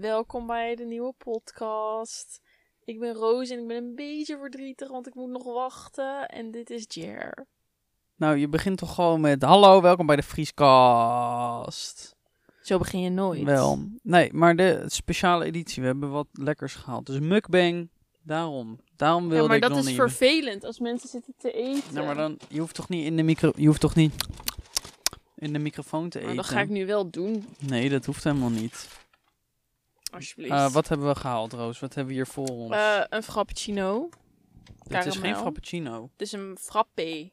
welkom bij de nieuwe podcast. Ik ben Roos en ik ben een beetje verdrietig, want ik moet nog wachten. En dit is Jer. Nou, je begint toch gewoon met hallo, welkom bij de Vrieskast. Zo begin je nooit. Wel, nee, maar de speciale editie, we hebben wat lekkers gehaald. Dus mukbang, daarom. Daarom wilde Ja, maar ik dat is niet... vervelend als mensen zitten te eten. Nou, maar dan, je hoeft toch niet in de micro, je hoeft toch niet in de microfoon te eten? Maar dat ga ik nu wel doen, Nee, dat hoeft helemaal niet. Alsjeblieft. Eh, wat hebben we gehaald, Roos? Wat hebben we hier voor ons? Eh, een frappuccino. Het is geen frappuccino. Het is een frappé.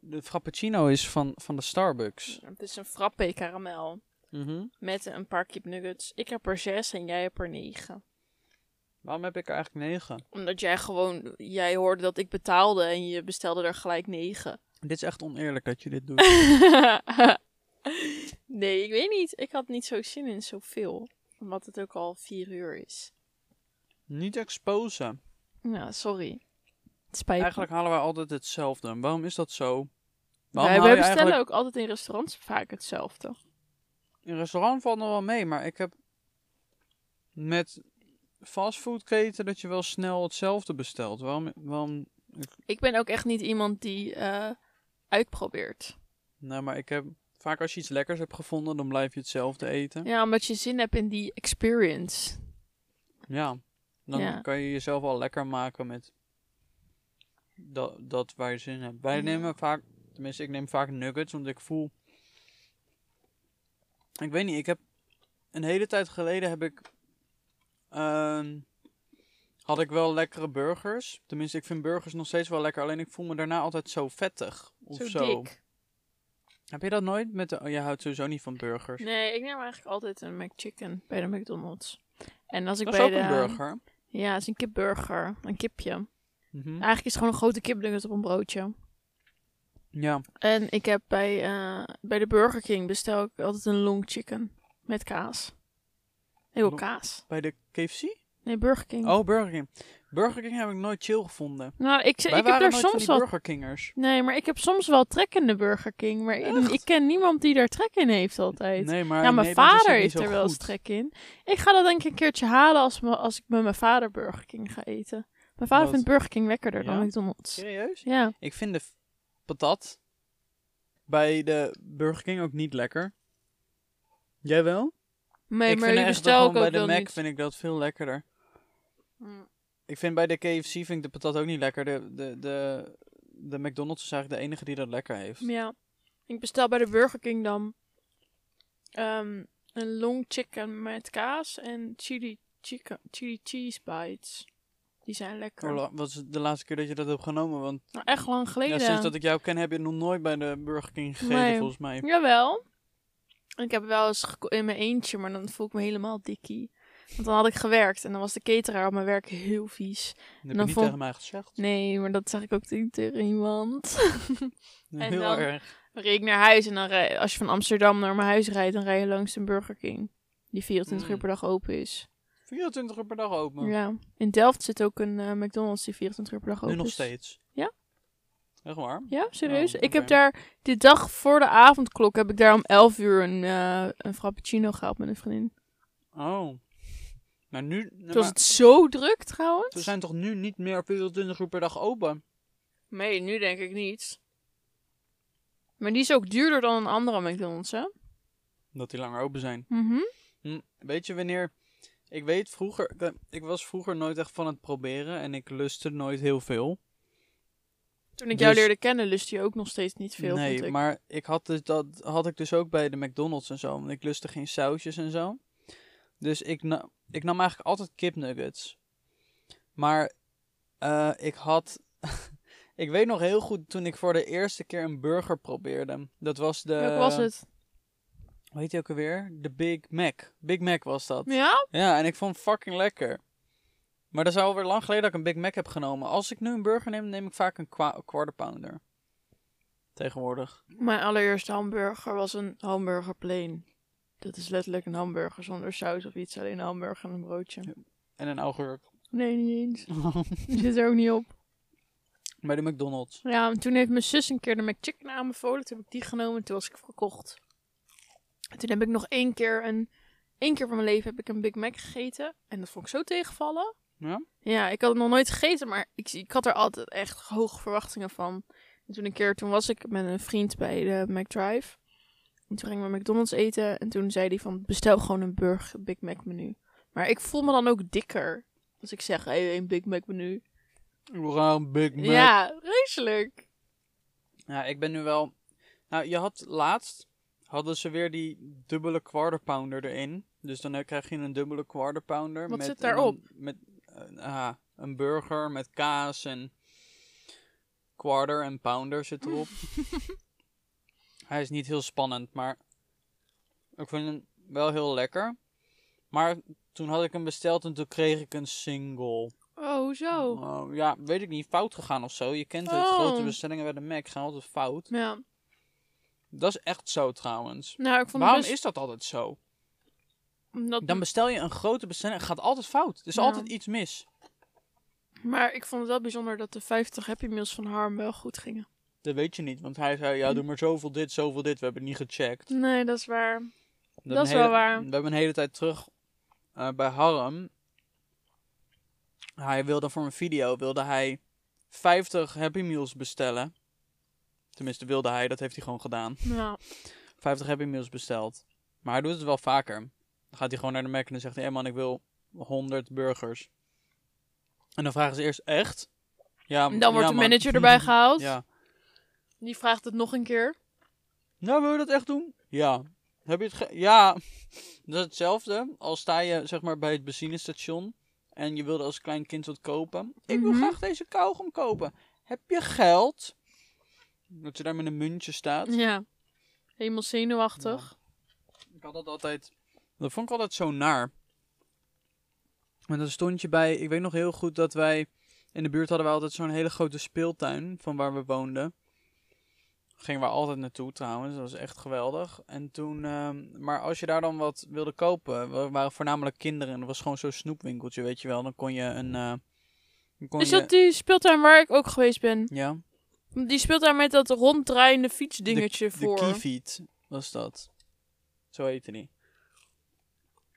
De frappuccino is van, van de Starbucks. Het is een frappé karamel. Mhm. Met een paar kipnuggets. Ik heb er zes en jij hebt er negen. Waarom heb ik er eigenlijk negen? Omdat jij gewoon... Jij hoorde dat ik betaalde en je bestelde er gelijk negen. Dit is echt oneerlijk dat je dit doet. nee, ik weet niet. Ik had niet zo zin in zoveel. Omdat het ook al vier uur is. niet exposen. Ja, sorry. Het spijt me. Eigenlijk halen wij altijd hetzelfde. Waarom is dat zo? Wij, Waarom bestellen eigenlijk- ook altijd in restaurants vaak hetzelfde. In restaurant valt nog wel mee, maar ik heb met fastfoodketen dat je wel snel hetzelfde bestelt. Waarom? waarom Ik ben ook echt niet iemand die eh, uitprobeert. nou, maar ik heb vaak als je iets lekkers hebt gevonden, dan blijf je hetzelfde eten. Ja, omdat je zin hebt in die experience. Ja. Dan Ja. kan je jezelf al lekker maken met dat, dat waar je zin in hebt. Wij nemen vaak, tenminste ik neem vaak nuggets, want ik voel... Ik weet niet, ik heb... Een hele tijd geleden heb ik... ehm, had ik wel lekkere burgers. Tenminste, ik vind burgers nog steeds wel lekker. Alleen ik voel me daarna altijd zo vettig. Of Zo, zo. dik. Heb je dat nooit? Met de, oh, je houdt sowieso niet van burgers. Nee, ik neem eigenlijk altijd een McChicken bij de McDonald's. En als ik dat is bij ook de... een burger. Ja, het is een kipburger. Een kipje. Mhm. Eigenlijk is het gewoon een grote kipnugget op een broodje. Ja. En ik heb bij, eh, bij de Burger King bestel ik altijd een long chicken. Met kaas. Wel Long- kaas. Bij de KFC? Nee, Burger King. Oh, Burger King. Burger King heb ik nooit chill gevonden. Nou, ik, Wij ik heb van soms wel... Burger Kingers. Nee, maar ik heb soms wel trek in de Burger King. Maar ik, ken niemand die daar trek in heeft altijd. Nee, maar ja, in mijn vader heeft er wel eens trek in. Ik ga dat denk ik een keertje halen als, me, als ik met mijn vader Burger King ga eten. Mijn vader Wat? vindt Burger King lekkerder dan Ja? McDonald's. Serieus? Ja. Ik vind de patat bij de Burger King ook niet lekker. Jij wel? Nee, ik maar vind bestel ik gewoon bij ook de Mac niet. vind ik dat veel lekkerder. Mm. Ik vind bij de KFC vind ik de patat ook niet lekker. De, de, de, de McDonald's is eigenlijk de enige die dat lekker heeft. Ja. Ik bestel bij de Burger King dan ehm, een long chicken met kaas en chili, chicken, chili cheese bites. Die zijn lekker. Wat is de laatste keer dat je dat hebt genomen? Want Nou, echt lang geleden. ja, sinds dat ik jou ken heb je nog nooit bij de Burger King gegeten Nee. volgens mij. Jawel. Ik heb wel eens in mijn eentje, maar dan voel ik me helemaal dikkie. Want dan had ik gewerkt en dan was de cateraar op mijn werk heel vies. Dat heb je dan niet vond- tegen mij gezegd. Nee, maar dat zeg ik ook niet tegen iemand. en Heel dan- erg. Dan reed ik naar huis en dan rij, als je van Amsterdam naar mijn huis rijdt, dan rij je langs een Burger King. Die 24 uur Mm. per dag open is. 24 uur per dag open. Ja. In Delft zit ook een eh, McDonald's die 24 uur per dag open nu nog is. steeds. Ja? Echt waar? Ja, serieus. Oh, Ik heb daar, de dag voor de avondklok, heb ik daar om 11 uur een, eh, een frappuccino gehaald met een vriendin. Oh. Maar nu... Toen was het zo druk trouwens. Ze zijn toch nu niet meer 24 uur per dag open? Nee, nu denk ik niet. Maar die is ook duurder dan een andere McDonald's, hè? Dat die langer open zijn. Mhm. Hm, weet je wanneer... Ik weet vroeger... ik- was vroeger nooit echt van het proberen. En ik lustte nooit heel veel. Toen ik jou Dus- leerde kennen, lust je ook nog steeds niet veel, nee, vond ik. maar ik had dus dat had ik dus ook bij de McDonald's en zo. Want ik lustte geen sausjes en zo. Dus ik, na, ik nam eigenlijk altijd kipnuggets. Maar eh, ik had... ik weet nog heel goed toen ik voor de eerste keer een burger probeerde. Dat was de... Welk was het? Hoe heet die ook alweer? De Big Mac. Big Mac was dat. Ja? Ja, en ik vond het fucking lekker. Maar dat is alweer lang geleden dat ik een Big Mac heb genomen. Als ik nu een burger neem, neem ik vaak een quarter pounder. Tegenwoordig. Mijn allereerste hamburger was een hamburger plain. Dat is letterlijk een hamburger zonder saus of iets. Alleen een hamburger en een broodje. En een augurk. Nee, niet eens. Die zit er ook niet op. Bij de McDonald's. Ja, en toen heeft mijn zus een keer de McChicken aanbevolen. Toen heb ik die genomen en toen was ik verkocht. En toen heb ik nog één keer een één keer van mijn leven heb ik een Big Mac gegeten. En dat vond ik zo tegenvallen. Ja? Ja, ik had het nog nooit gegeten, maar ik, ik had er altijd echt hoge verwachtingen van. En toen een keer, toen was ik met een vriend bij de McDrive. En toen gingen we McDonald's eten. En toen zei hij van, bestel gewoon een burger Big Mac menu. Maar ik voel me dan ook dikker. Als ik zeg, hey, een Big Mac menu. We gaan Big Mac. Ja, vreselijk. Ja, ik ben nu wel... Nou, je had laatst... Hadden ze weer die dubbele quarter pounder erin. Dus dan krijg je een dubbele quarter pounder. Wat met, zit daarop? Met eh, ah, een burger met kaas en quarter en pounder zit erop. Hij is niet heel spannend, maar ik vind hem wel heel lekker. Maar toen had ik hem besteld en toen kreeg ik een single. Oh, hoezo? Oh, ja, weet ik niet, fout gegaan of zo. Je kent het, Oh. grote bestellingen bij de Mac gaan altijd fout. Ja. Dat is echt zo trouwens. Nou, ik vond Waarom het best... is dat altijd zo? omdat- Dan bestel je een grote bestelling, het gaat altijd fout. Er is Ja. altijd iets mis. Maar ik vond het wel bijzonder dat de 50 Happy Meals van Harm wel goed gingen. Dat weet je niet, want hij zei, ja, doe maar zoveel dit, zoveel dit. We hebben het niet gecheckt. Nee, dat is waar. Dat is wel waar. We hebben een hele tijd terug eh, bij Harm. Hij wilde voor een video, wilde hij 50 Happy Meals bestellen. Tenminste, wilde hij, dat heeft hij gewoon gedaan. Ja. 50 Happy Meals besteld. Maar hij doet het wel vaker. Dan gaat hij gewoon naar de Mac en dan zegt hij, hé man, ik wil 100 burgers. En dan vragen ze eerst, echt? Ja, En dan wordt de man. manager erbij gehaald. Ja. Die vraagt het nog een keer. Nou, wil je dat echt doen? Ja. Heb je het ge- Ja. Dat is hetzelfde. Als sta je zeg maar bij het benzinestation en je wilde als klein kind wat kopen. Ik wil Mhm. graag deze kauwgom kopen. Heb je geld? Dat je daar met een muntje staat. Ja. Helemaal zenuwachtig. Ik had dat altijd. Dat vond ik altijd zo naar. En dan stond je bij. Ik weet nog heel goed dat wij. In de buurt hadden we altijd zo'n hele grote speeltuin. van waar we woonden. Gingen we altijd naartoe trouwens. Dat was echt geweldig. En toen. ehm, maar als je daar dan wat wilde kopen. We waren voornamelijk kinderen. En dat was gewoon zo'n snoepwinkeltje, weet je wel. Dan kon je een. eh, kon Is je, dat die speeltuin waar ik ook geweest ben? Ja. Die speeltuin met dat ronddraaiende fietsdingetje de, voor. De Keyfeet was dat. Zo heette die.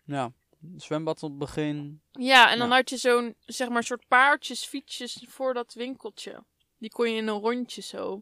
Ja. Zwembad op het begin. Ja, en dan Ja. had je zo'n, zeg maar, soort paardjes, fietsjes voor dat winkeltje. Die kon je in een rondje zo.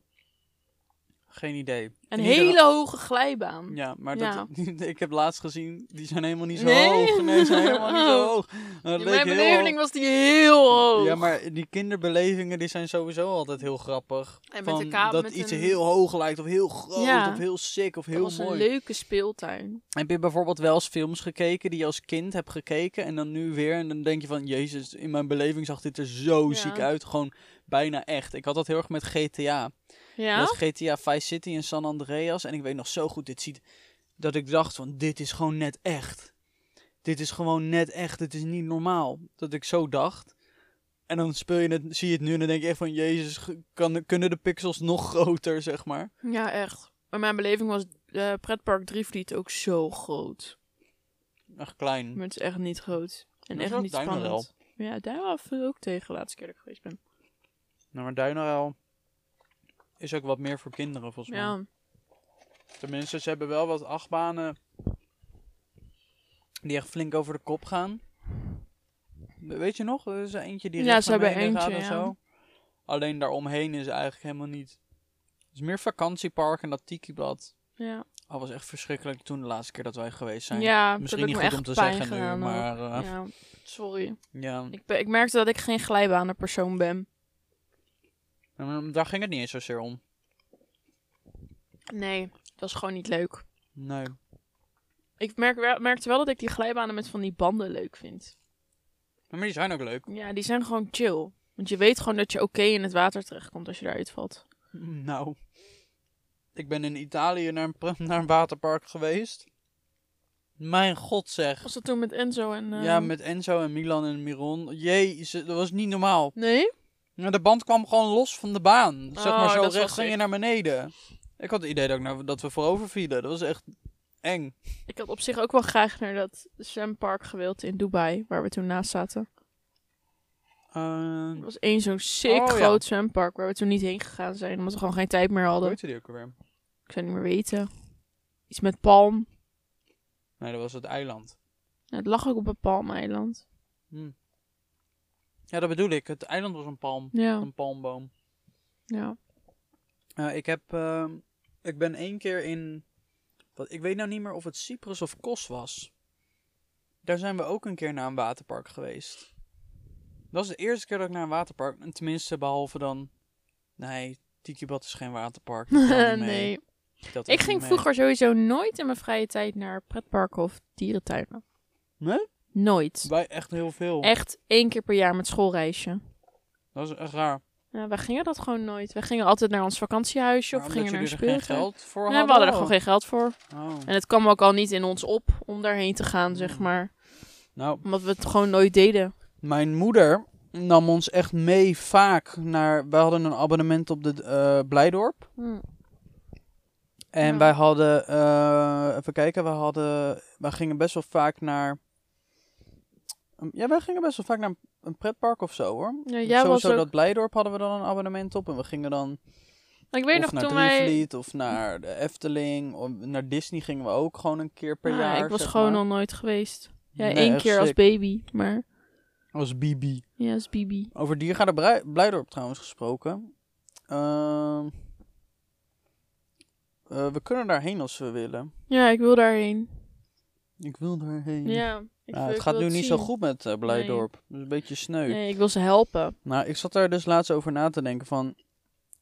Geen idee. Een hele hoge glijbaan. Ja, maar Ja. Dat, ik heb laatst gezien, die zijn helemaal niet zo Nee? hoog. Nee, die zijn helemaal niet zo Oh. hoog. Dat In mijn beleving was die heel hoog. Ja, maar die kinderbelevingen die zijn sowieso altijd heel grappig. En met Van een kaap- dat met iets een- heel hoog lijkt, of heel groot, Ja. of heel sick, of dat heel was een mooi. leuke speeltuin. Heb je bijvoorbeeld wel eens films gekeken die je als kind hebt gekeken en dan nu weer en dan denk je van, jezus, in mijn beleving zag dit er zo Ja. ziek uit. Gewoon bijna echt. Ik had dat heel erg met GTA. Ja? Dat GTA Vice City in San Andreas. En ik weet nog zo goed, dit ziet, dat ik dacht van, dit is gewoon net echt. Dit is gewoon net echt, het is niet normaal. Dat ik zo dacht. En dan speel je het, zie je het nu en dan denk je echt van, jezus, kan, kunnen de pixels nog groter, zeg maar. Ja, echt. Maar mijn beleving was eh pretpark Drievliet ook zo groot. Echt klein. Maar het is echt niet groot. En echt niet spannend. Ja, daar viel ook tegen de laatste keer dat ik geweest ben. Nou, maar Duinerel is ook wat meer voor kinderen, volgens mij. Ja. Tenminste, ze hebben wel wat achtbanen die echt flink over de kop gaan. We- Weet je nog? Er is eentje die Ja, ze hebben beneden gaat eentje, en ja. zo. Alleen daaromheen is eigenlijk helemaal niet. Het is meer vakantiepark en dat Tikibad. Ja, Dat was echt verschrikkelijk toen de laatste keer dat wij geweest zijn. ja Misschien niet goed om te zeggen nu, maar eh, Ja, sorry. ja. Ik, ik merkte dat ik geen glijbanenpersoon ben. En Daar ging het niet eens zozeer om. Nee, het was gewoon niet leuk. Nee. Ik merk, wel- merkte wel dat ik die glijbanen met van die banden leuk vind. Maar die zijn ook leuk. Ja, die zijn gewoon chill. Want je weet gewoon dat je oké in het water terechtkomt als je daaruit valt. Nou. Ik ben in Italië naar een, naar een waterpark geweest. Mijn god zeg. Was dat toen met Enzo en... Ja, met Enzo en Milan en Miron. Jezus, dat was niet normaal. Nee? Nou, de band kwam gewoon los van de baan. Zeg Oh, maar zo is wel recht ging je naar beneden. Ik had het idee dat, ik nou, dat we voorover vielen. Dat was echt eng. Ik had op zich ook wel graag naar dat zwempark gewild in Dubai, waar we toen naast zaten. Eh, Er was één zo'n sick Oh, ja. groot zwempark waar we toen niet heen gegaan zijn, omdat we gewoon geen tijd meer hoe hadden. heette die ook alweer? Ik zou niet meer weten. Iets met palm. Nee, dat was het eiland. Het lag ook op een palmeiland. Hm. Ja, dat bedoel ik. Het eiland was een palm. Ja, Een palmboom. ja. Ik heb, ehm, ik ben één keer in, wat, ik weet nou niet meer of het Cyprus of Kos was. Daar zijn we ook een keer naar een waterpark geweest. Dat was de eerste keer dat ik naar een waterpark, en tenminste behalve dan, nee, Tikibad is geen waterpark. nee. Ik ging vroeger sowieso nooit in mijn vrije tijd naar pretparken of dierentuinen. Nee? Nooit. Wij echt heel veel. Echt één keer per jaar met schoolreisje. Dat is echt raar. Ja, wij gingen dat gewoon nooit. Wij gingen altijd naar ons vakantiehuisje Maar of gingen naar een speeltuin. geld voor hadden? we hadden er gewoon geen geld voor. Oh. En het kwam ook al niet in ons op om daarheen te gaan, zeg maar. Nou, Omdat we het gewoon nooit deden. Mijn moeder nam ons echt mee vaak naar. Wij hadden een abonnement op de eh, Blijdorp. En Ja. wij hadden. eh, even kijken, we hadden. Wij gingen best wel vaak naar. Ja, wij gingen best wel vaak naar een- een pretpark of zo hoor. Ja, jij was Sowieso ook... dat Blijdorp hadden we dan een abonnement op. En we gingen dan Ik weet of nog naar toen wij... Drievliet of naar de Efteling. Of naar Disney gingen we ook gewoon een keer per Ja, jaar. ik was zeg gewoon maar. al nooit geweest. Ja, Nee, één echt keer als sick. baby. Maar Als Bibi. ja, als baby. Over Diergaarde Brei- Blijdorp trouwens gesproken. Ehm, eh, we kunnen daarheen als we willen. Ja, ik wil daarheen. Ik wil daarheen. Ja, wil- het gaat nu niet zo goed met eh, Blijdorp. Is een beetje sneu. Nee, ik wil ze helpen. Nou, ik zat daar dus laatst over na te denken van...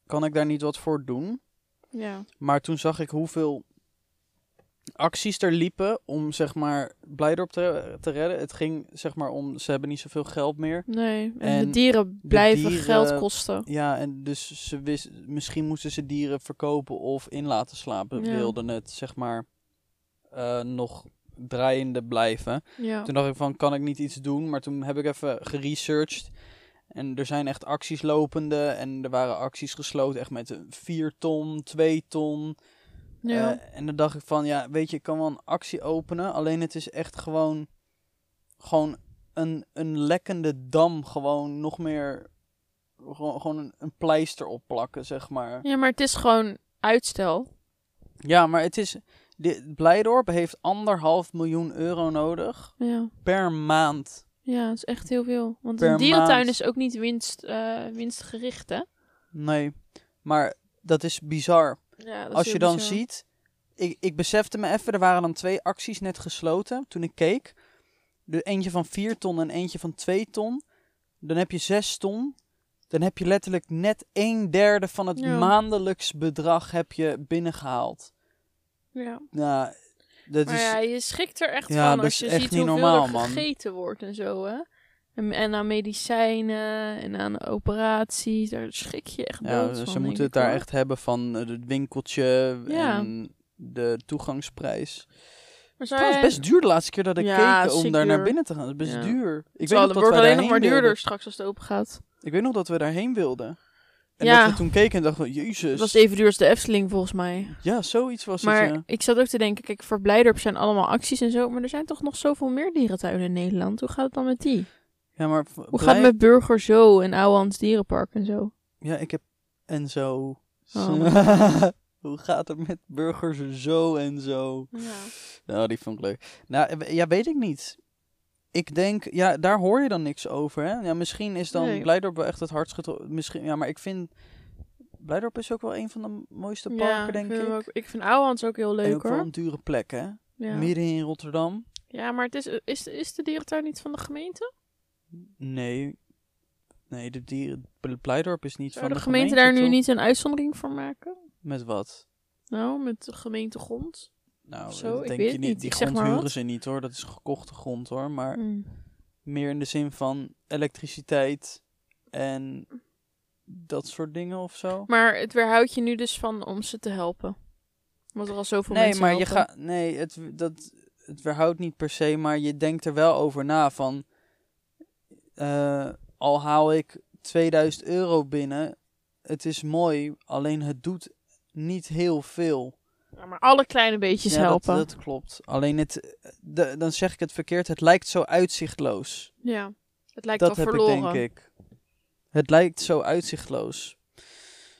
Kan ik daar niet wat voor doen? Ja. Maar toen zag ik hoeveel acties er liepen om zeg maar Blijdorp te, te redden. Het ging zeg maar om... Ze hebben niet zoveel geld meer. Nee, en, En de dieren blijven dieren- geld kosten. Ja, en dus ze wist, misschien moesten ze dieren verkopen of in laten slapen. Ja. Wilden het, zeg maar, eh, nog draaiende blijven. Ja. Toen dacht ik van, kan ik niet iets doen? Maar toen heb ik even geresearched. En er zijn echt acties lopende. En er waren acties gesloten echt met 4 ton, 2 ton. ja. Eh, en dan dacht ik van, ja, weet je, ik kan wel een actie openen. Alleen het is echt gewoon, gewoon een, een lekkende dam. Gewoon nog meer, gewoon, gewoon een, een pleister opplakken, zeg maar. ja, maar het is gewoon uitstel. Ja, maar het is, dit, Blijdorp heeft anderhalf miljoen euro nodig Ja. per maand. Ja, dat is echt heel veel. Want Per een dierentuin maand. is ook niet winst, eh, winstgericht, hè? Nee, maar dat is bizar. Ja, dat is Als je dan bizar. ziet, ik, ik besefte me even, er waren dan twee acties net gesloten toen ik keek. De eentje van 4 ton en eentje van 2 ton. Dan heb je 6 ton. Dan heb je letterlijk net een derde van het Ja. maandelijks bedrag heb je binnengehaald. Ja. Nou, dat Maar is... ja, je schikt er echt Ja, van als je echt ziet niet hoeveel normaal, er man. gegeten wordt en zo, hè? En, en aan medicijnen en aan operaties, daar schrik je echt Ja, van, ze moeten het daar echt hebben van eh, het winkeltje Ja. en de toegangsprijs. Maar zou Het was jij- best duur de laatste keer dat ik Ja, keek om daar naar binnen te gaan. Dat is best Ja. duur. Ik Het weet nog het dat wordt alleen nog maar duurder wilden. straks als het open gaat. Ik weet nog dat we daarheen wilden. En Ja. dat we toen keken en dachten, jezus. Het was even duur als de Efteling, volgens mij. Ja, zoiets was Maar het, ja. ik zat ook te denken, kijk, voor Blijdorp zijn allemaal acties en zo, maar er zijn toch nog zoveel meer dierentuinen in Nederland. Hoe gaat het dan met die? Ja, maar Hoe blij- gaat het met Burger Zo en Ouwehans Dierenpark en zo? Ja, ik heb... En zo. Oh. Hoe gaat het met burgers zo en zo? Ja. Nou, die vond ik leuk. Nou, ja, weet ik niet. Ik denk, ja, daar hoor je dan niks over, hè? Ja, misschien is dan Nee. Blijdorp wel echt het hardst getroffen. Misschien, ja, maar ik vind... Blijdorp is ook wel een van de mooiste parken, denk vind ik. hem Ook, ik vind Ouwehans ook heel en leuk ook wel een dure plek, hè? Ja. Midden in Rotterdam. ja, maar het is, is, is de dierentuin niet van de gemeente? Nee. Nee, de dieren... Blijdorp is niet Zou van de, de, gemeente, daar nu niet een uitzondering voor maken? Met wat? Nou, met de gemeentegrond. Nou, Zo, ik denk weet je niet. niet. Die Ik zeg grond maar huren ze niet hoor. Dat is gekochte grond hoor. Maar Hmm. meer in de zin van elektriciteit en dat soort dingen of zo. Maar het weerhoudt je nu dus van om ze te helpen. Want er al zoveel Nee, mensen maar je gaat. Nee, het, dat, het weerhoudt niet per se, maar je denkt er wel over na van. eh, al haal ik 2000 euro binnen, het is mooi, alleen het doet niet heel veel. Ja, maar alle kleine beetjes Ja, dat, helpen. dat klopt. Alleen het, de, dan zeg ik het verkeerd, het lijkt zo uitzichtloos. Ja, het lijkt dat al heb verloren. ik, denk ik. Het lijkt zo uitzichtloos.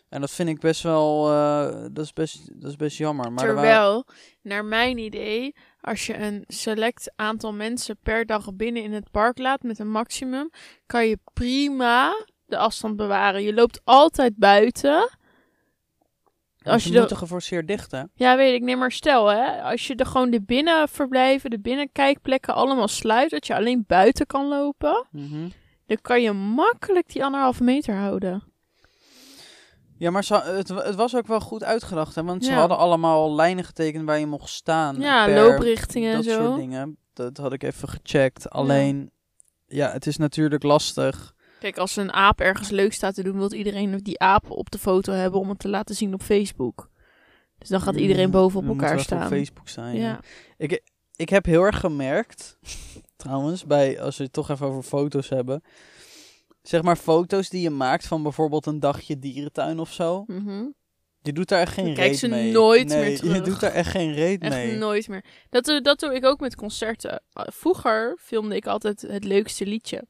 En dat vind ik best wel, eh, dat, is best, dat is best jammer. Maar er waren- Terwijl, naar mijn idee, als je een select aantal mensen per dag binnen in het park laat met een maximum, kan je prima de afstand bewaren. Je loopt altijd buiten. Als Ze je de, geforceerd dicht, hè? ja, weet ik, neem maar stel hè. Als je de gewoon de binnenverblijven, de binnenkijkplekken allemaal sluit, dat je alleen buiten kan lopen, Mhm. dan kan je makkelijk die anderhalve meter houden. Ja, maar het, het was ook wel goed uitgedacht, hè? Want ze Ja. hadden allemaal lijnen getekend waar je mocht staan. Ja, looprichtingen en dat zo. soort dingen. Dat had ik even gecheckt. Alleen, ja, het is natuurlijk lastig. Kijk, als een aap ergens leuk staat te doen, wil iedereen die aap op de foto hebben om het te laten zien op Facebook. Dus dan gaat iedereen Ja, boven op elkaar staan. op Facebook staan, ja. ja. Ik, ik heb heel erg gemerkt, trouwens, bij, als we het toch even over foto's hebben. Zeg maar foto's die je maakt van bijvoorbeeld een dagje dierentuin of zo. Mhm. Je doet daar echt geen Dan kijkt reet ze mee. nooit nee, meer Je terug. doet daar echt geen reet Echt mee. nooit meer. Dat, doe- dat doe ik ook met concerten. Uh, Vroeger filmde ik altijd het leukste liedje.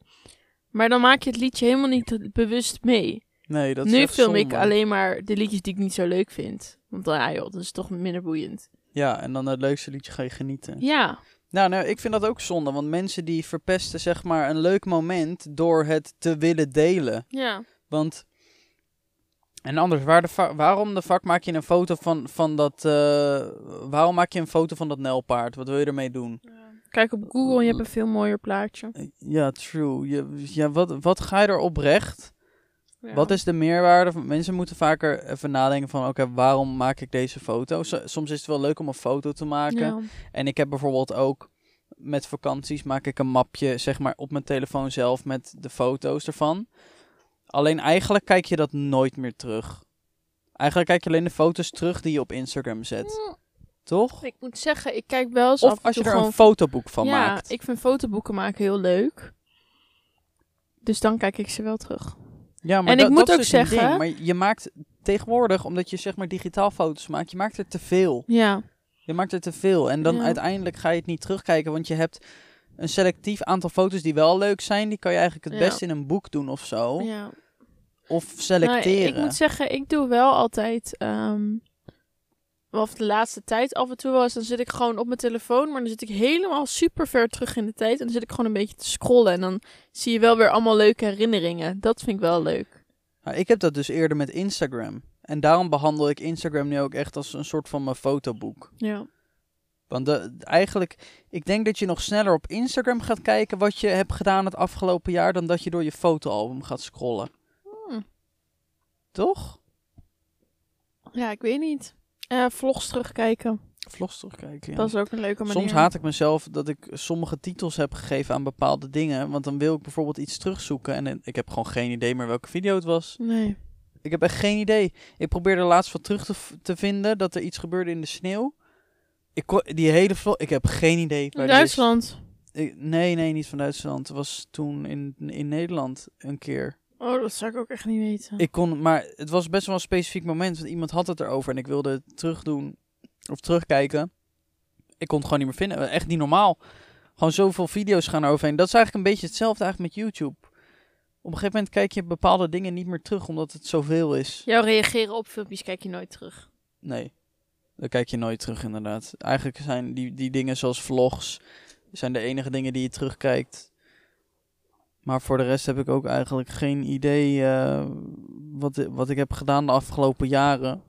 Maar dan maak je het liedje helemaal niet bewust mee. Nee, dat is nu film ik alleen maar de liedjes die ik niet zo leuk vind. Want dan, ja joh, dat is toch minder boeiend. Ja, en dan het leukste liedje ga je genieten. Ja, Nou, nou, ik vind dat ook zonde, want mensen die verpesten zeg maar een leuk moment door het te willen delen. ja. Want, en anders, waar de waarom de fuck maak je een foto van, van dat, eh, waarom maak je een foto van dat nelpaard? Wat wil je ermee doen? Kijk op Google en je hebt een veel mooier plaatje. Eh, Ja, true. Je, ja, wat, wat ga je er oprecht? Ja. Wat is de meerwaarde? Mensen moeten vaker even nadenken van, oké, waarom maak ik deze foto? So- soms is het wel leuk om een foto te maken. Ja. En ik heb bijvoorbeeld ook met vakanties maak ik een mapje zeg maar op mijn telefoon zelf met de foto's ervan. Alleen eigenlijk kijk je dat nooit meer terug. Eigenlijk kijk je alleen de foto's terug die je op Instagram zet. Toch? Ik moet zeggen, ik kijk wel eens af Of en als je toe er gewoon een fotoboek van ja, maakt. ik vind fotoboeken maken heel leuk. Dus dan kijk ik ze wel terug. Ja, maar En ik moet ook dus een zeggen- ding. Maar je maakt tegenwoordig, omdat je zeg maar digitaal foto's maakt, je maakt er te veel. Ja, Je maakt er te veel. En dan Ja. uiteindelijk ga je het niet terugkijken, want je hebt een selectief aantal foto's die wel leuk zijn. Die kan je eigenlijk het Ja. best in een boek doen of zo. ja. Of Nou, selecteren. ik moet zeggen, ik doe wel altijd. ehm of de laatste tijd af en toe wel eens. Dan zit ik gewoon op mijn telefoon. Maar dan zit ik helemaal super ver terug in de tijd. En dan zit ik gewoon een beetje te scrollen. En dan zie je wel weer allemaal leuke herinneringen. Dat vind ik wel leuk. Nou, ik heb dat dus eerder met Instagram. En daarom behandel ik Instagram nu ook echt als een soort van mijn fotoboek. Ja. Want de, eigenlijk, ik denk dat je nog sneller op Instagram gaat kijken wat je hebt gedaan het afgelopen jaar, dan dat je door je fotoalbum gaat scrollen. Hmm. Toch? Ja, ik weet niet. Eh, vlogs terugkijken. Vlogs terugkijken. Ja. Dat is ook een leuke manier. Soms haat ik mezelf dat ik sommige titels heb gegeven aan bepaalde dingen. Want dan wil ik bijvoorbeeld iets terugzoeken en ik heb gewoon geen idee meer welke video het was. Nee. Ik heb echt geen idee. Ik probeerde laatst wat terug te, te vinden dat er iets gebeurde in de sneeuw. Ik kon, die hele vlog, ik heb geen idee. waar. Duitsland. Ik- nee, nee, niet van Duitsland. Het was toen in, in Nederland een keer. Oh, dat zou ik ook echt niet weten. Ik kon, maar het was best wel een specifiek moment. Want iemand had het erover en ik wilde het terugdoen of terugkijken. Ik kon het gewoon niet meer vinden. Echt niet normaal. Gewoon zoveel video's gaan eroverheen. Dat is eigenlijk een beetje hetzelfde eigenlijk met YouTube. Op een gegeven moment kijk je bepaalde dingen niet meer terug omdat het zoveel is. Jouw reageren op filmpjes kijk je nooit terug. Nee, daar kijk je nooit terug inderdaad. Eigenlijk zijn die, die dingen zoals vlogs zijn de enige dingen die je terugkijkt. Maar voor de rest heb ik ook eigenlijk geen idee eh, wat, wat ik heb gedaan de afgelopen jaren.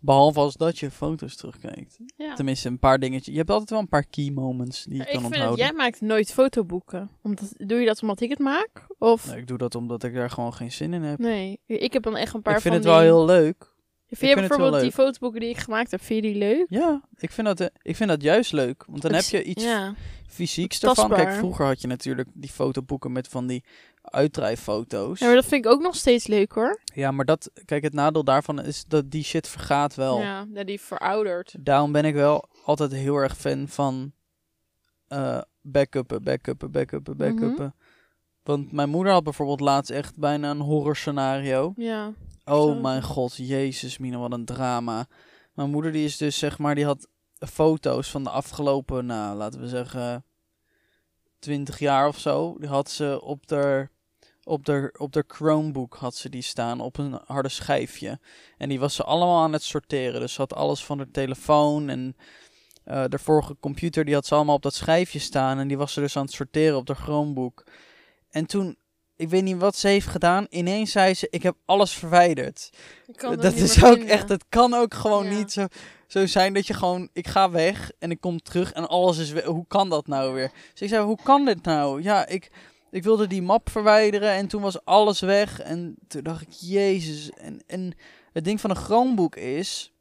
Behalve als dat je foto's terugkijkt. Ja. Tenminste, een paar dingetjes. Je hebt altijd wel een paar key moments die je ik kan vind het, onthouden. jij maakt nooit fotoboeken. Omdat, doe je dat omdat ik het maak? Of Nee, ik doe dat omdat ik daar gewoon geen zin in heb. nee? Ik heb dan echt een paar ik vind van het wel die... heel leuk. Vind je bijvoorbeeld die fotoboeken die ik gemaakt heb, vind je die leuk? Ja, ik vind dat, eh, ik vind dat juist leuk. Want dan heb je iets Ja. fysieks ervan. Kijk, vroeger had je natuurlijk die fotoboeken met van die uitdrijffoto's. ja, maar dat vind ik ook nog steeds leuk hoor. Ja, maar dat, kijk, het nadeel daarvan is dat die shit vergaat wel. Ja, ja, die verouderd. Daarom ben ik wel altijd heel erg fan van eh backuppen, backuppen, backuppen, Mhm. backuppen. Want mijn moeder had bijvoorbeeld laatst echt bijna een horror scenario. Ja. Oh mijn god, jezus Mina, wat een drama. Mijn moeder die is dus zeg maar, die had foto's van de afgelopen, nou laten we zeggen, 20 jaar of zo. Die had ze op de op de op de Chromebook had ze die staan op een harde schijfje. En die was ze allemaal aan het sorteren. Dus ze had alles van haar telefoon en eh, de vorige computer, die had ze allemaal op dat schijfje staan. En die was ze dus aan het sorteren op de Chromebook. En toen, ik weet niet wat ze heeft gedaan. Ineens zei ze, ik heb alles verwijderd. Ik kan het dat is ook echt, het kan ook gewoon Ja. niet zo, zo zijn dat je gewoon, ik ga weg en ik kom terug en alles is weg. Hoe kan dat nou weer? Dus ik zei, hoe kan dit nou? Ja, ik, ik wilde die map verwijderen en toen was alles weg. En toen dacht ik, jezus. En, en het ding van een Chromebook is,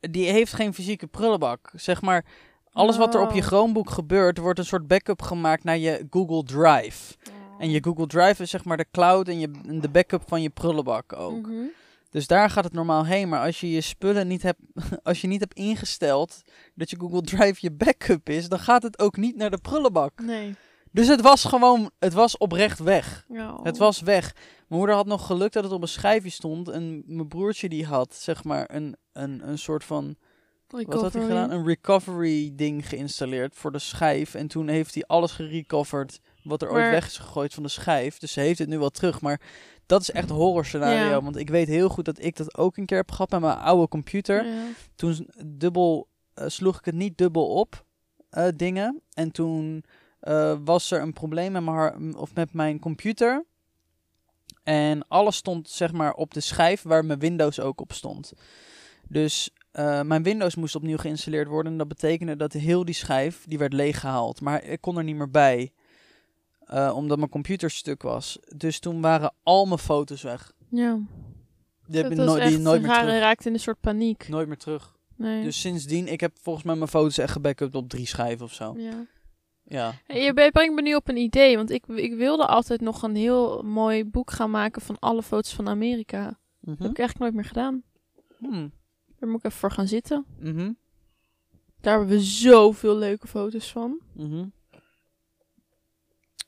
die heeft geen fysieke prullenbak. Zeg maar, alles wat er op je. Chromebook gebeurt, wordt een soort backup gemaakt naar je Google Drive. En je Google Drive is zeg maar de cloud en, je, en de backup van je prullenbak ook. Mhm. Dus daar gaat het normaal heen. Maar als je je spullen niet hebt, als je niet hebt ingesteld dat je Google Drive je backup is, dan gaat het ook niet naar de prullenbak. Nee. Dus het was gewoon, het was oprecht weg. Het was weg. Mijn moeder had nog geluk dat het op een schijfje stond. En mijn broertje die had, zeg maar, een, een, een soort van, wat had hij gedaan? Een recovery ding geïnstalleerd voor de schijf. En toen heeft hij alles gerecoverd wat er ooit weg is gegooid van de schijf. Dus ze heeft het nu wel terug. Maar dat is echt een horror scenario. Ja. Want ik weet heel goed dat ik dat ook een keer heb gehad met mijn oude computer. Ja. Toen dubbel, eh, sloeg ik het niet dubbel op, eh, dingen. En toen eh, was er een probleem met, mijn of met mijn computer. En alles stond zeg maar op de schijf waar mijn Windows ook op stond. Dus eh, mijn Windows moest opnieuw geïnstalleerd worden. En dat betekende dat heel die schijf, die werd leeggehaald. Maar ik kon er niet meer bij. eh, omdat mijn computer stuk was. Dus toen waren al mijn foto's weg. ja. Die heb dat je was nooit, die echt nooit meer terug. raakt in een soort paniek. Nooit meer terug. Nee. Dus sindsdien, ik heb volgens mij mijn foto's echt gebackupt op drie schijven of zo. ja. Ja. Je brengt me nu op een idee, want ik, ik wilde altijd nog een heel mooi boek gaan maken van alle foto's van Amerika. Dat Mhm. heb ik eigenlijk nooit meer gedaan. Hmm. Daar moet ik even voor gaan zitten. Mhm. Daar hebben we zoveel leuke foto's van. Mhm.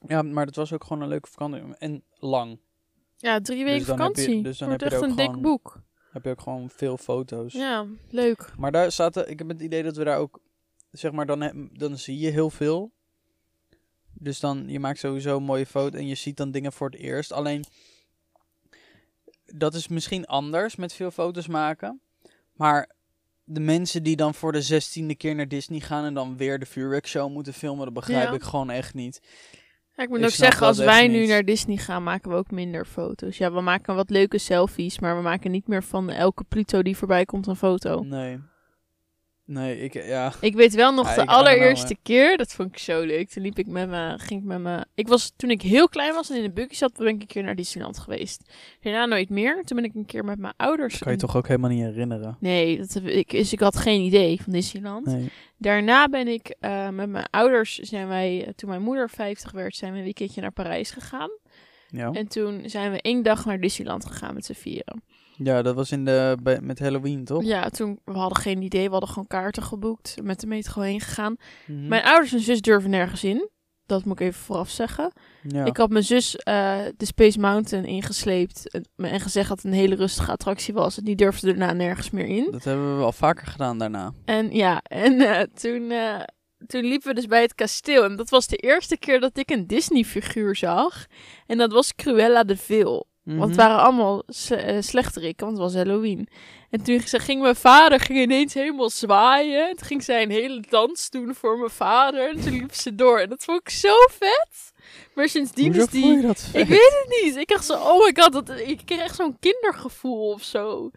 Ja, maar het was ook gewoon een leuke vakantie. En lang. Ja, drie weken dan heb je- vakantie. dus dan Wordt heb je echt er een ook dik gewoon- boek. Heb je ook gewoon veel foto's. Ja, leuk. Maar daar zaten, ik heb het idee dat we daar ook, zeg maar, dan, dan zie je heel veel. Dus dan, je maakt sowieso een mooie foto en je ziet dan dingen voor het eerst. Alleen, dat is misschien anders met veel foto's maken. Maar de mensen die dan voor de zestiende keer naar Disney gaan en dan weer de vuurwerkshow moeten filmen, dat begrijp Ja. ik gewoon echt niet. Ja, ik moet Ik ook zeggen, als wij nu niet. naar Disney gaan, maken we ook minder foto's. Ja, we maken wat leuke selfies, maar we maken niet meer van elke Pluto die voorbij komt een foto. Nee. Nee, ik, ja. Ik weet wel nog Ja, de know, allereerste keer, dat vond ik zo leuk. Toen liep ik met me, ging ik met me. Ik was toen ik heel klein was en in de buggy zat, ben ik een keer naar Disneyland geweest. Daarna nooit meer. Toen ben ik een keer met mijn ouders. Dat kan je toch ook helemaal niet herinneren? Nee, dat heb ik, dus ik had geen idee van Disneyland. Nee. Daarna ben ik eh, met mijn ouders, zijn wij, eh, toen mijn moeder 50 werd, zijn we een weekendje naar Parijs gegaan. Ja. En toen zijn we één dag naar Disneyland gegaan met z'n vieren. Ja, dat was in de, bij, met Halloween, toch? Ja, toen, we hadden geen idee, we hadden gewoon kaarten geboekt, met de metro heen gegaan. Mhm. Mijn ouders en zus durven nergens in. Dat moet ik even vooraf zeggen. ja. Ik had mijn zus eh, de Space Mountain ingesleept en, en gezegd dat het een hele rustige attractie was. En die durfde daarna nergens meer in. Dat hebben we wel vaker gedaan daarna. En ja, en eh, toen, eh, toen liepen we dus bij het kasteel. En dat was de eerste keer dat ik een Disney-figuur zag. En dat was Cruella de Vil. Want het Mhm. waren allemaal eh, slechterikken, want het was Halloween. En toen ging mijn vader ging ineens helemaal zwaaien. Toen ging zij een hele dans doen voor mijn vader. En toen liep ze door. En dat vond ik zo vet. Maar sindsdien Hoezo is die... je dat vet? Ik weet het niet. Ik dacht zo, oh my god, dat, ik kreeg echt zo'n kindergevoel of zo.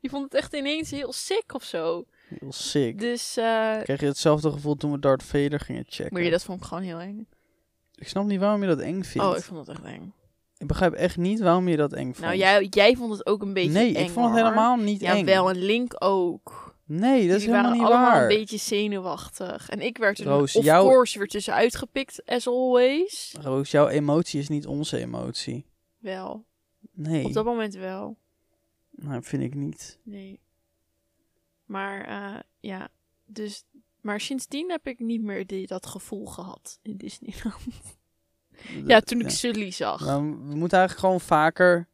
Je vond het echt ineens heel sick of zo. Heel sick. Dus, eh Kreeg je hetzelfde gevoel toen we Darth Vader gingen checken? maar je, dat vond ik gewoon heel eng. Ik snap niet waarom je dat eng vindt. Oh, ik vond het echt eng. Ik begrijp echt niet waarom je dat eng vond. Nou, jij, jij vond het ook een beetje nee, eng, ik vond het hoor. helemaal niet Ja, eng. wel, en Link ook. Nee, dat is helemaal waren niet allemaal waar. een beetje zenuwachtig. En ik werd er, Roos, of jouw- course, weer tussen uitgepikt, as always. Roos, jouw emotie is niet onze emotie. Wel. Nee, Op dat moment wel. nou, vind ik niet. Nee. Maar, eh, ja. Dus, maar sindsdien heb ik niet meer die, dat gevoel gehad in Disneyland. ja, toen ik Sully zag. Nou, we moeten eigenlijk gewoon vaker...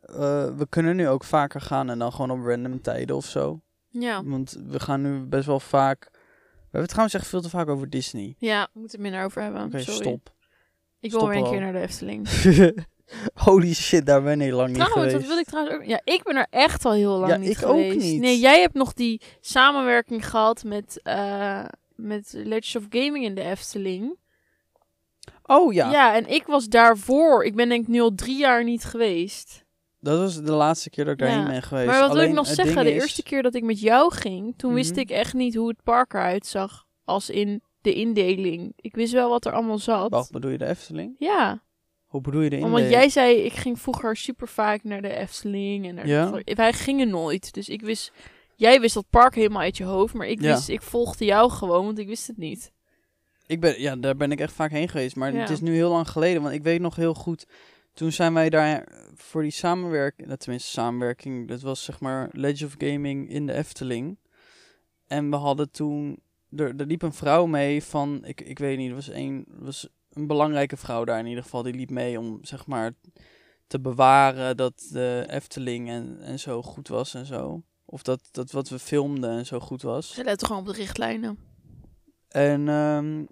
eh, we kunnen nu ook vaker gaan en dan gewoon op random tijden of zo. Ja. Want we gaan nu best wel vaak... We hebben het trouwens echt veel te vaak over Disney. Ja, we moeten het minder over hebben. Oké, stop. Ik wil Stop weer een al. keer naar de Efteling. Holy shit, daar ben ik lang niet geweest. dat wil ik trouwens ook. Ja, ik ben er echt al heel lang Ja, niet ik ook geweest. niet. Nee, jij hebt nog die samenwerking gehad met, eh met Legends of Gaming in de Efteling. Oh ja. Ja. en ik was daarvoor. Ik ben denk ik nu al drie jaar niet geweest. dat was de laatste keer dat ik daarheen Ja. ben geweest. Maar wat wil ik nog zeggen? De is- eerste keer dat ik met jou ging, toen wist Mhm. ik echt niet hoe het park eruit zag. Als in de indeling. Ik wist wel wat er allemaal zat. Wacht, bedoel je de Efteling? Ja, Hoe bedoel je de omdat indeling? jij zei, ik ging vroeger super vaak naar de Efteling. En naar Ja? Wij gingen nooit. Dus ik wist, jij wist dat park helemaal uit je hoofd. Maar ik, Ja. wist, ik volgde jou gewoon, want ik wist het niet. Ik ben, ja, daar ben ik echt vaak heen geweest. Maar Ja. het is nu heel lang geleden. Want ik weet nog heel goed. Toen zijn wij daar voor die samenwerking. nou, Tenminste, samenwerking. Dat was zeg maar Legend of Gaming in de Efteling. En we hadden toen. Er, er liep een vrouw mee van. Ik, ik weet niet. Er was een, was een belangrijke vrouw daar in ieder geval. Die liep mee om zeg maar. te bewaren dat de Efteling en, en zo goed was en zo. Of dat, dat wat we filmden en zo goed was. Ze letten gewoon op de richtlijnen. En ehm,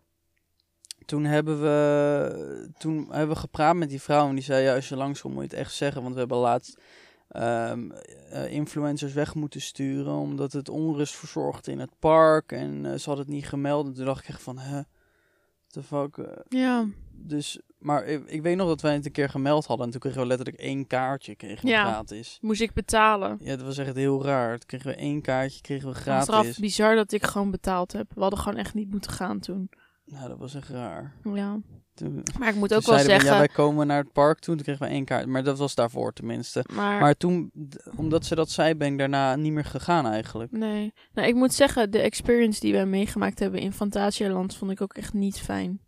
toen hebben we toen hebben we gepraat met die vrouw en die zei ja als je langskomt moet je het echt zeggen, want we hebben laatst ehm, eh, influencers weg moeten sturen omdat het onrust verzorgde in het park en eh, ze hadden het niet gemeld. En toen dacht ik echt van hè, the fuck. eh, Ja. dus, maar ik, ik weet nog dat wij het een keer gemeld hadden en toen kregen we letterlijk één kaartje kregen Ja. gratis. Moest ik betalen. Ja, dat was echt heel raar. Toen kregen we één kaartje, kregen we gratis. bizar dat ik gewoon betaald heb. We hadden gewoon echt niet moeten gaan toen. Nou, dat was echt raar. Ja. Toen, Maar ik moet ook wel zeiden we, zeggen... ja, wij komen naar het park toe. Toen kregen we één kaart. Maar dat was daarvoor tenminste. maar, Maar toen, omdat ze dat zei, ben ik daarna niet meer gegaan eigenlijk. Nee. Nou, ik moet zeggen, de experience die wij meegemaakt hebben in Fantasialand vond ik ook echt niet fijn.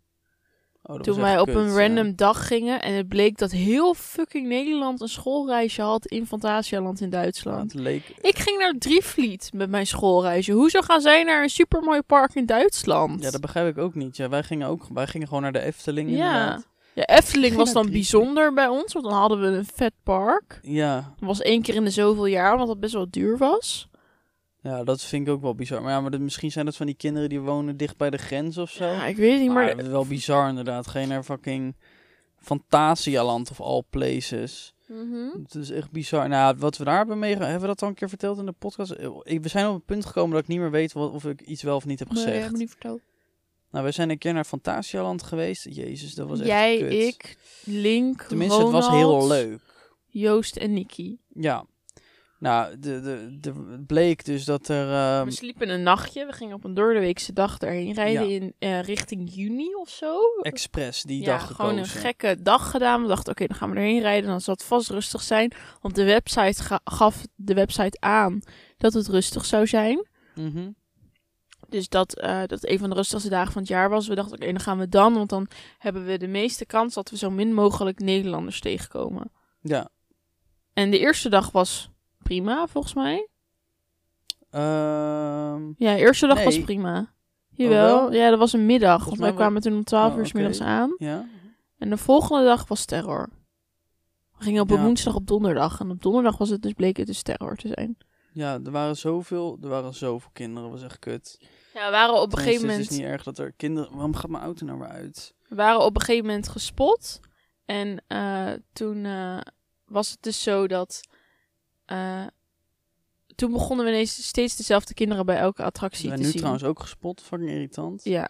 Oh, Toen wij op kut, een ja. random dag gingen en het bleek dat heel fucking Nederland een schoolreisje had in Fantasialand in Ja, Duitsland. leek... Ik ging naar Drievliet met mijn schoolreisje. Hoezo gaan zij naar een supermooi park in Duitsland? Ja, dat begrijp ik ook niet. Ja, wij gingen ook wij gingen gewoon naar de Efteling Ja. inderdaad. Ja, Efteling Ging was dan bijzonder bij ons, want dan hadden we een vet park. Ja. Dat was één keer in de zoveel jaar, want dat best wel duur was. Ja, dat vind ik ook wel bizar. Maar ja, maar misschien zijn dat van die kinderen die wonen dicht bij de grens of zo. Ja, ik weet niet, maar maar... dat is wel bizar inderdaad. Ga je naar fucking Fantasialand of all places. Mhm. Het is echt bizar. Nou, wat we daar hebben meegemaakt, hebben we dat al een keer verteld in de podcast? Ik, we zijn op het punt gekomen dat ik niet meer weet wat, of ik iets wel of niet heb Nee, gezegd. heb niet verteld. Nou, we zijn een keer naar Fantasialand geweest. Jezus, dat was echt Jij, kut. ik, Link, Tenminste, het was heel Ronald, leuk. Joost en Nicky. Ja. Nou, de, de, de, het bleek dus dat er... ehm, we sliepen een nachtje. We gingen op een doordeweekse dag erheen rijden Ja. in eh, richting juni of zo. expres die ja, dag gewoon een gekozen. gekke dag gedaan. We dachten, oké, dan gaan we erheen rijden. Dan zal het vast rustig zijn. Want de website ga- gaf de website aan dat het rustig zou zijn. Mhm. Dus dat, eh, dat een van de rustigste dagen van het jaar was. We dachten, oké, dan gaan we dan. Want dan hebben we de meeste kans dat we zo min mogelijk Nederlanders tegenkomen. Ja. En de eerste dag was prima, volgens mij. Ehm, Ja, de eerste dag was prima. Jawel. wel? Ja, dat was een middag. Volgens Want mij wij kwamen toen om 12 Oh, uur 's middags aan. ja. En de volgende dag was terror. We gingen op een Ja. woensdag op donderdag. En op donderdag was het dus bleek het dus terror te zijn. ja, er waren zoveel, er waren zoveel kinderen. Was echt kut. Ja, we waren op een gegeven Het moment, is niet erg dat er kinderen... Waarom gaat mijn auto nou weer uit? we waren op een gegeven moment gespot. En eh, toen eh, was het dus zo dat... eh, toen begonnen we ineens steeds dezelfde kinderen bij elke attractie zijn te nu zien. trouwens ook gespot. Fucking irritant. Ja,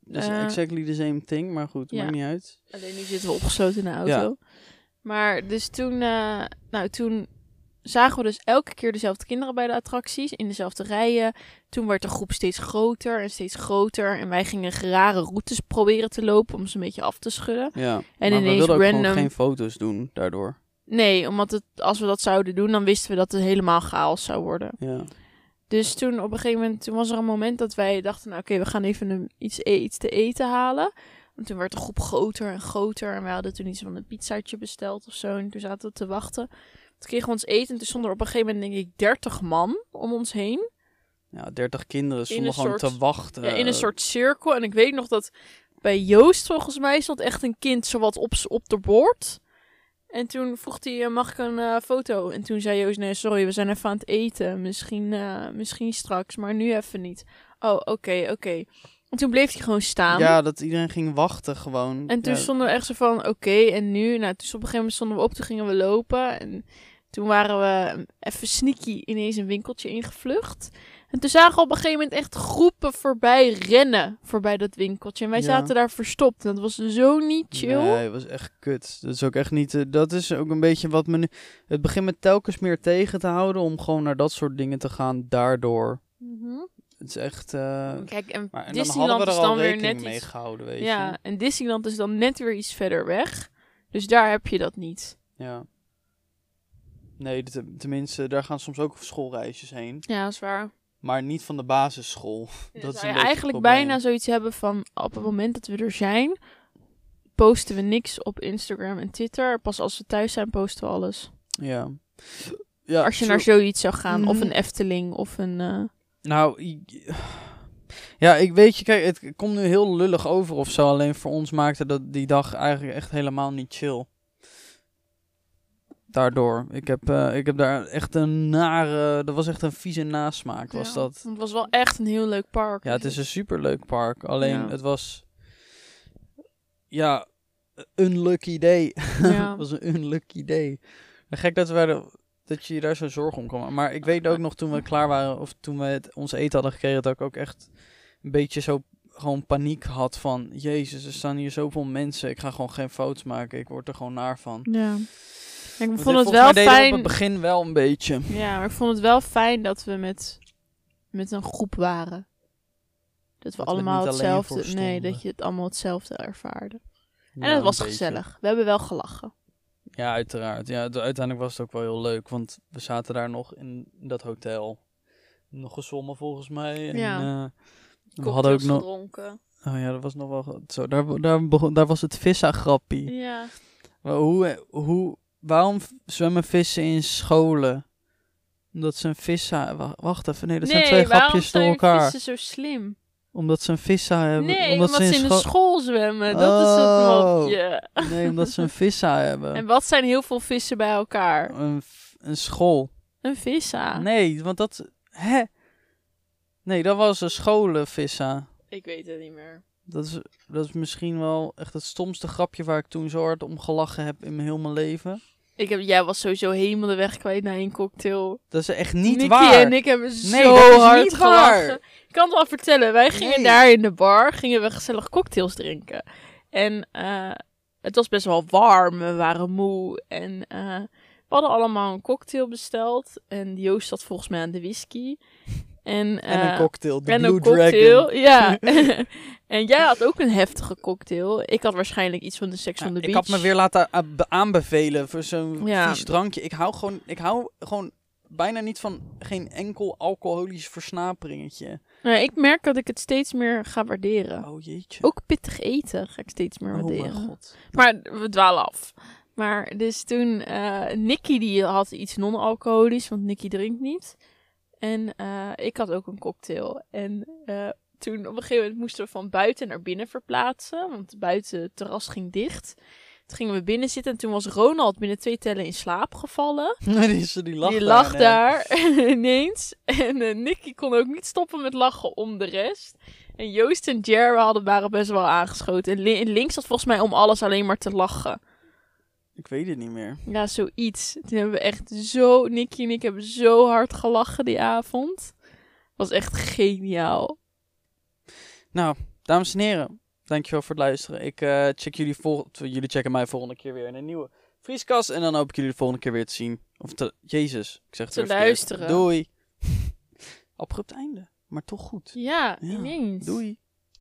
Dus Eh, exactly the same thing. Maar goed, ja. maakt niet uit. Alleen nu zitten we opgesloten in de auto. Ja. Maar dus toen, eh, nou, toen zagen we dus elke keer dezelfde kinderen bij de attracties in dezelfde rijen. Toen werd de groep steeds groter en steeds groter. En wij gingen rare routes proberen te lopen om ze een beetje af te schudden. Ja. En maar we ineens wilden ook random. gewoon geen foto's doen daardoor. Nee, omdat het, als we dat zouden doen, dan wisten we dat het helemaal chaos zou worden. Ja. Dus toen op een gegeven moment, toen was er een moment dat wij dachten, nou oké, we gaan even een, iets, e- iets te eten halen. En toen werd de groep groter en groter. En wij hadden toen iets van een pizzaatje besteld of zo. En toen zaten we te wachten. Toen kregen we ons eten. En toen stonden er op een gegeven moment, denk ik, 30 man om ons heen. Ja, 30 kinderen stonden gewoon soort- te wachten. Ja, in een soort cirkel. En ik weet nog dat bij Joost, volgens mij, stond echt een kind zowat op, op de bord. En toen vroeg hij, eh, mag ik een eh, foto? En toen zei Joost, nee, sorry, we zijn even aan het eten. Misschien, eh, misschien straks, maar nu even niet. Oh, oké, oké. En toen bleef hij gewoon staan. Ja, dat iedereen ging wachten gewoon. En toen Ja, stonden we echt zo van, oké, en nu? Nou, toen op een gegeven moment stonden we op, toen gingen we lopen. En toen waren we even sneaky ineens een winkeltje ingevlucht. En toen zagen we op een gegeven moment echt groepen voorbij rennen, voorbij dat winkeltje. En wij Ja. zaten daar verstopt. En dat was zo niet chill. Nee, het was echt kut. Dat is ook echt niet. eh, dat is ook een beetje wat me nu. Het begint me telkens meer tegen te houden om gewoon naar dat soort dingen te gaan. Daardoor. Mhm. Het is echt. eh, Kijk, en maar en dan hadden Disneyland er is dan weer net mee iets... gehouden, weet Ja, je. en Disneyland is dan net weer iets verder weg. Dus daar heb je dat niet. Ja. Nee, te- tenminste, daar gaan soms ook schoolreisjes heen. Ja, dat is waar. Maar niet van de basisschool. Dan dat is een eigenlijk bijna zoiets hebben van op het moment dat we er zijn, posten we niks op Instagram en Twitter. Pas als we thuis zijn, posten we alles. Ja. ja als je naar zoiets zou gaan, of Mhm. een Efteling, of een. eh, Nou, ja, ik weet je, kijk, het komt nu heel lullig over of zo. Alleen voor ons maakte dat die dag eigenlijk echt helemaal niet chill. Daardoor. Ik heb, eh, ik heb daar echt een nare, dat was echt een vieze nasmaak, was ja. dat. Het was wel echt een heel leuk park. Ja, het is een superleuk park. Alleen Ja. het was, ja, een lucky day. Ja. het was een unlucky day. En gek dat, we dat je je daar zo zorgen om kon maken. Maar ik weet ook nog toen we klaar waren, of toen we het, ons eten hadden gekregen, dat ik ook echt een beetje zo gewoon paniek had van, jezus, er staan hier zoveel mensen, ik ga gewoon geen foto's maken, ik word er gewoon naar van. Ja. Ik Want vond het wel fijn. op het begin wel een beetje. Ja, maar ik vond het wel fijn dat we met, met een groep waren. Dat we Dat allemaal hetzelfde. Nee, dat je het allemaal hetzelfde ervaarde. Ja, en het was beetje. gezellig. We hebben wel gelachen. Ja, uiteraard. Ja, uiteindelijk was het ook wel heel leuk, want we zaten daar nog in dat hotel. Nog gezwommen volgens mij. En, Ja. eh, we hadden ook nog... gedronken. Oh ja, dat was nog wel... Zo, daar, daar, begon, daar was het vissa-grappie. Ja. Maar hoe, hoe, waarom zwemmen vissen in scholen? Omdat ze een vissa... wa- Wacht even, nee, dat nee, zijn twee waarom grapjes door zijn elkaar. vissen zo slim? Omdat ze een vissa hebben. Nee, omdat, ze in de scho- school zwemmen. Dat is het Oh. mopje. Nee, omdat ze een vissa hebben. En wat zijn heel veel vissen bij elkaar? Een, een school. Een vissa. Nee, want dat... Hè? Nee, dat was een scholenvissa. Ik weet het niet meer. Dat is, dat is misschien wel echt het stomste grapje waar ik toen zo hard om gelachen heb in mijn heel mijn leven. Ik heb, jij was sowieso helemaal de weg kwijt na een cocktail. Dat is echt niet Nicky waar. en ik hebben zo dat is hard niet gelachen. waar. Ik kan het wel vertellen. Wij gingen Nee. daar in de bar, gingen we gezellig cocktails drinken. En eh, het was best wel warm. We waren moe. En eh, we hadden allemaal een cocktail besteld. En Joost zat volgens mij aan de whisky. En, En een eh, cocktail, de en Blue een cocktail, Dragon. ja. en jij had ook een heftige cocktail. Ik had waarschijnlijk iets van de Sex on the ik Beach. had me weer laten be- aanbevelen voor zo'n Ja. vies drankje. Ik hou gewoon, ik hou gewoon bijna niet van geen enkel alcoholisch versnaperingetje. Nou, ik merk dat ik het steeds meer ga waarderen. Oh jeetje. Ook pittig eten ga ik steeds meer oh waarderen. mijn god. Maar we dwalen af. Maar dus toen, eh Nicky die had iets non-alcoholisch, want Nicky drinkt niet. En eh, ik had ook een cocktail. En eh, toen op een gegeven moment moesten we van buiten naar binnen verplaatsen, want buiten het terras ging dicht. Toen gingen we binnen zitten en toen was Ronald binnen twee tellen in slaap gevallen. die, is- die lag die daar, lag nee. daar ineens. En eh, Nicky kon ook niet stoppen met lachen om de rest. En Joost en Jer hadden, waren best wel aangeschoten. En li- links zat volgens mij om alles alleen maar te lachen. Ik weet het niet meer. Ja, zoiets. Toen hebben we echt zo... Nicky en ik hebben zo hard gelachen die avond. Was echt geniaal. Nou, dames en heren, dankjewel voor het luisteren. Ik eh, check jullie vol jullie checken mij volgende keer weer in een nieuwe Vrieskast. En dan hoop ik jullie de volgende keer weer te zien. Of te, Jezus, ik zeg het Te luisteren. Doei. Abrupt einde, maar toch goed. Ja, Ja, ineens. Doei.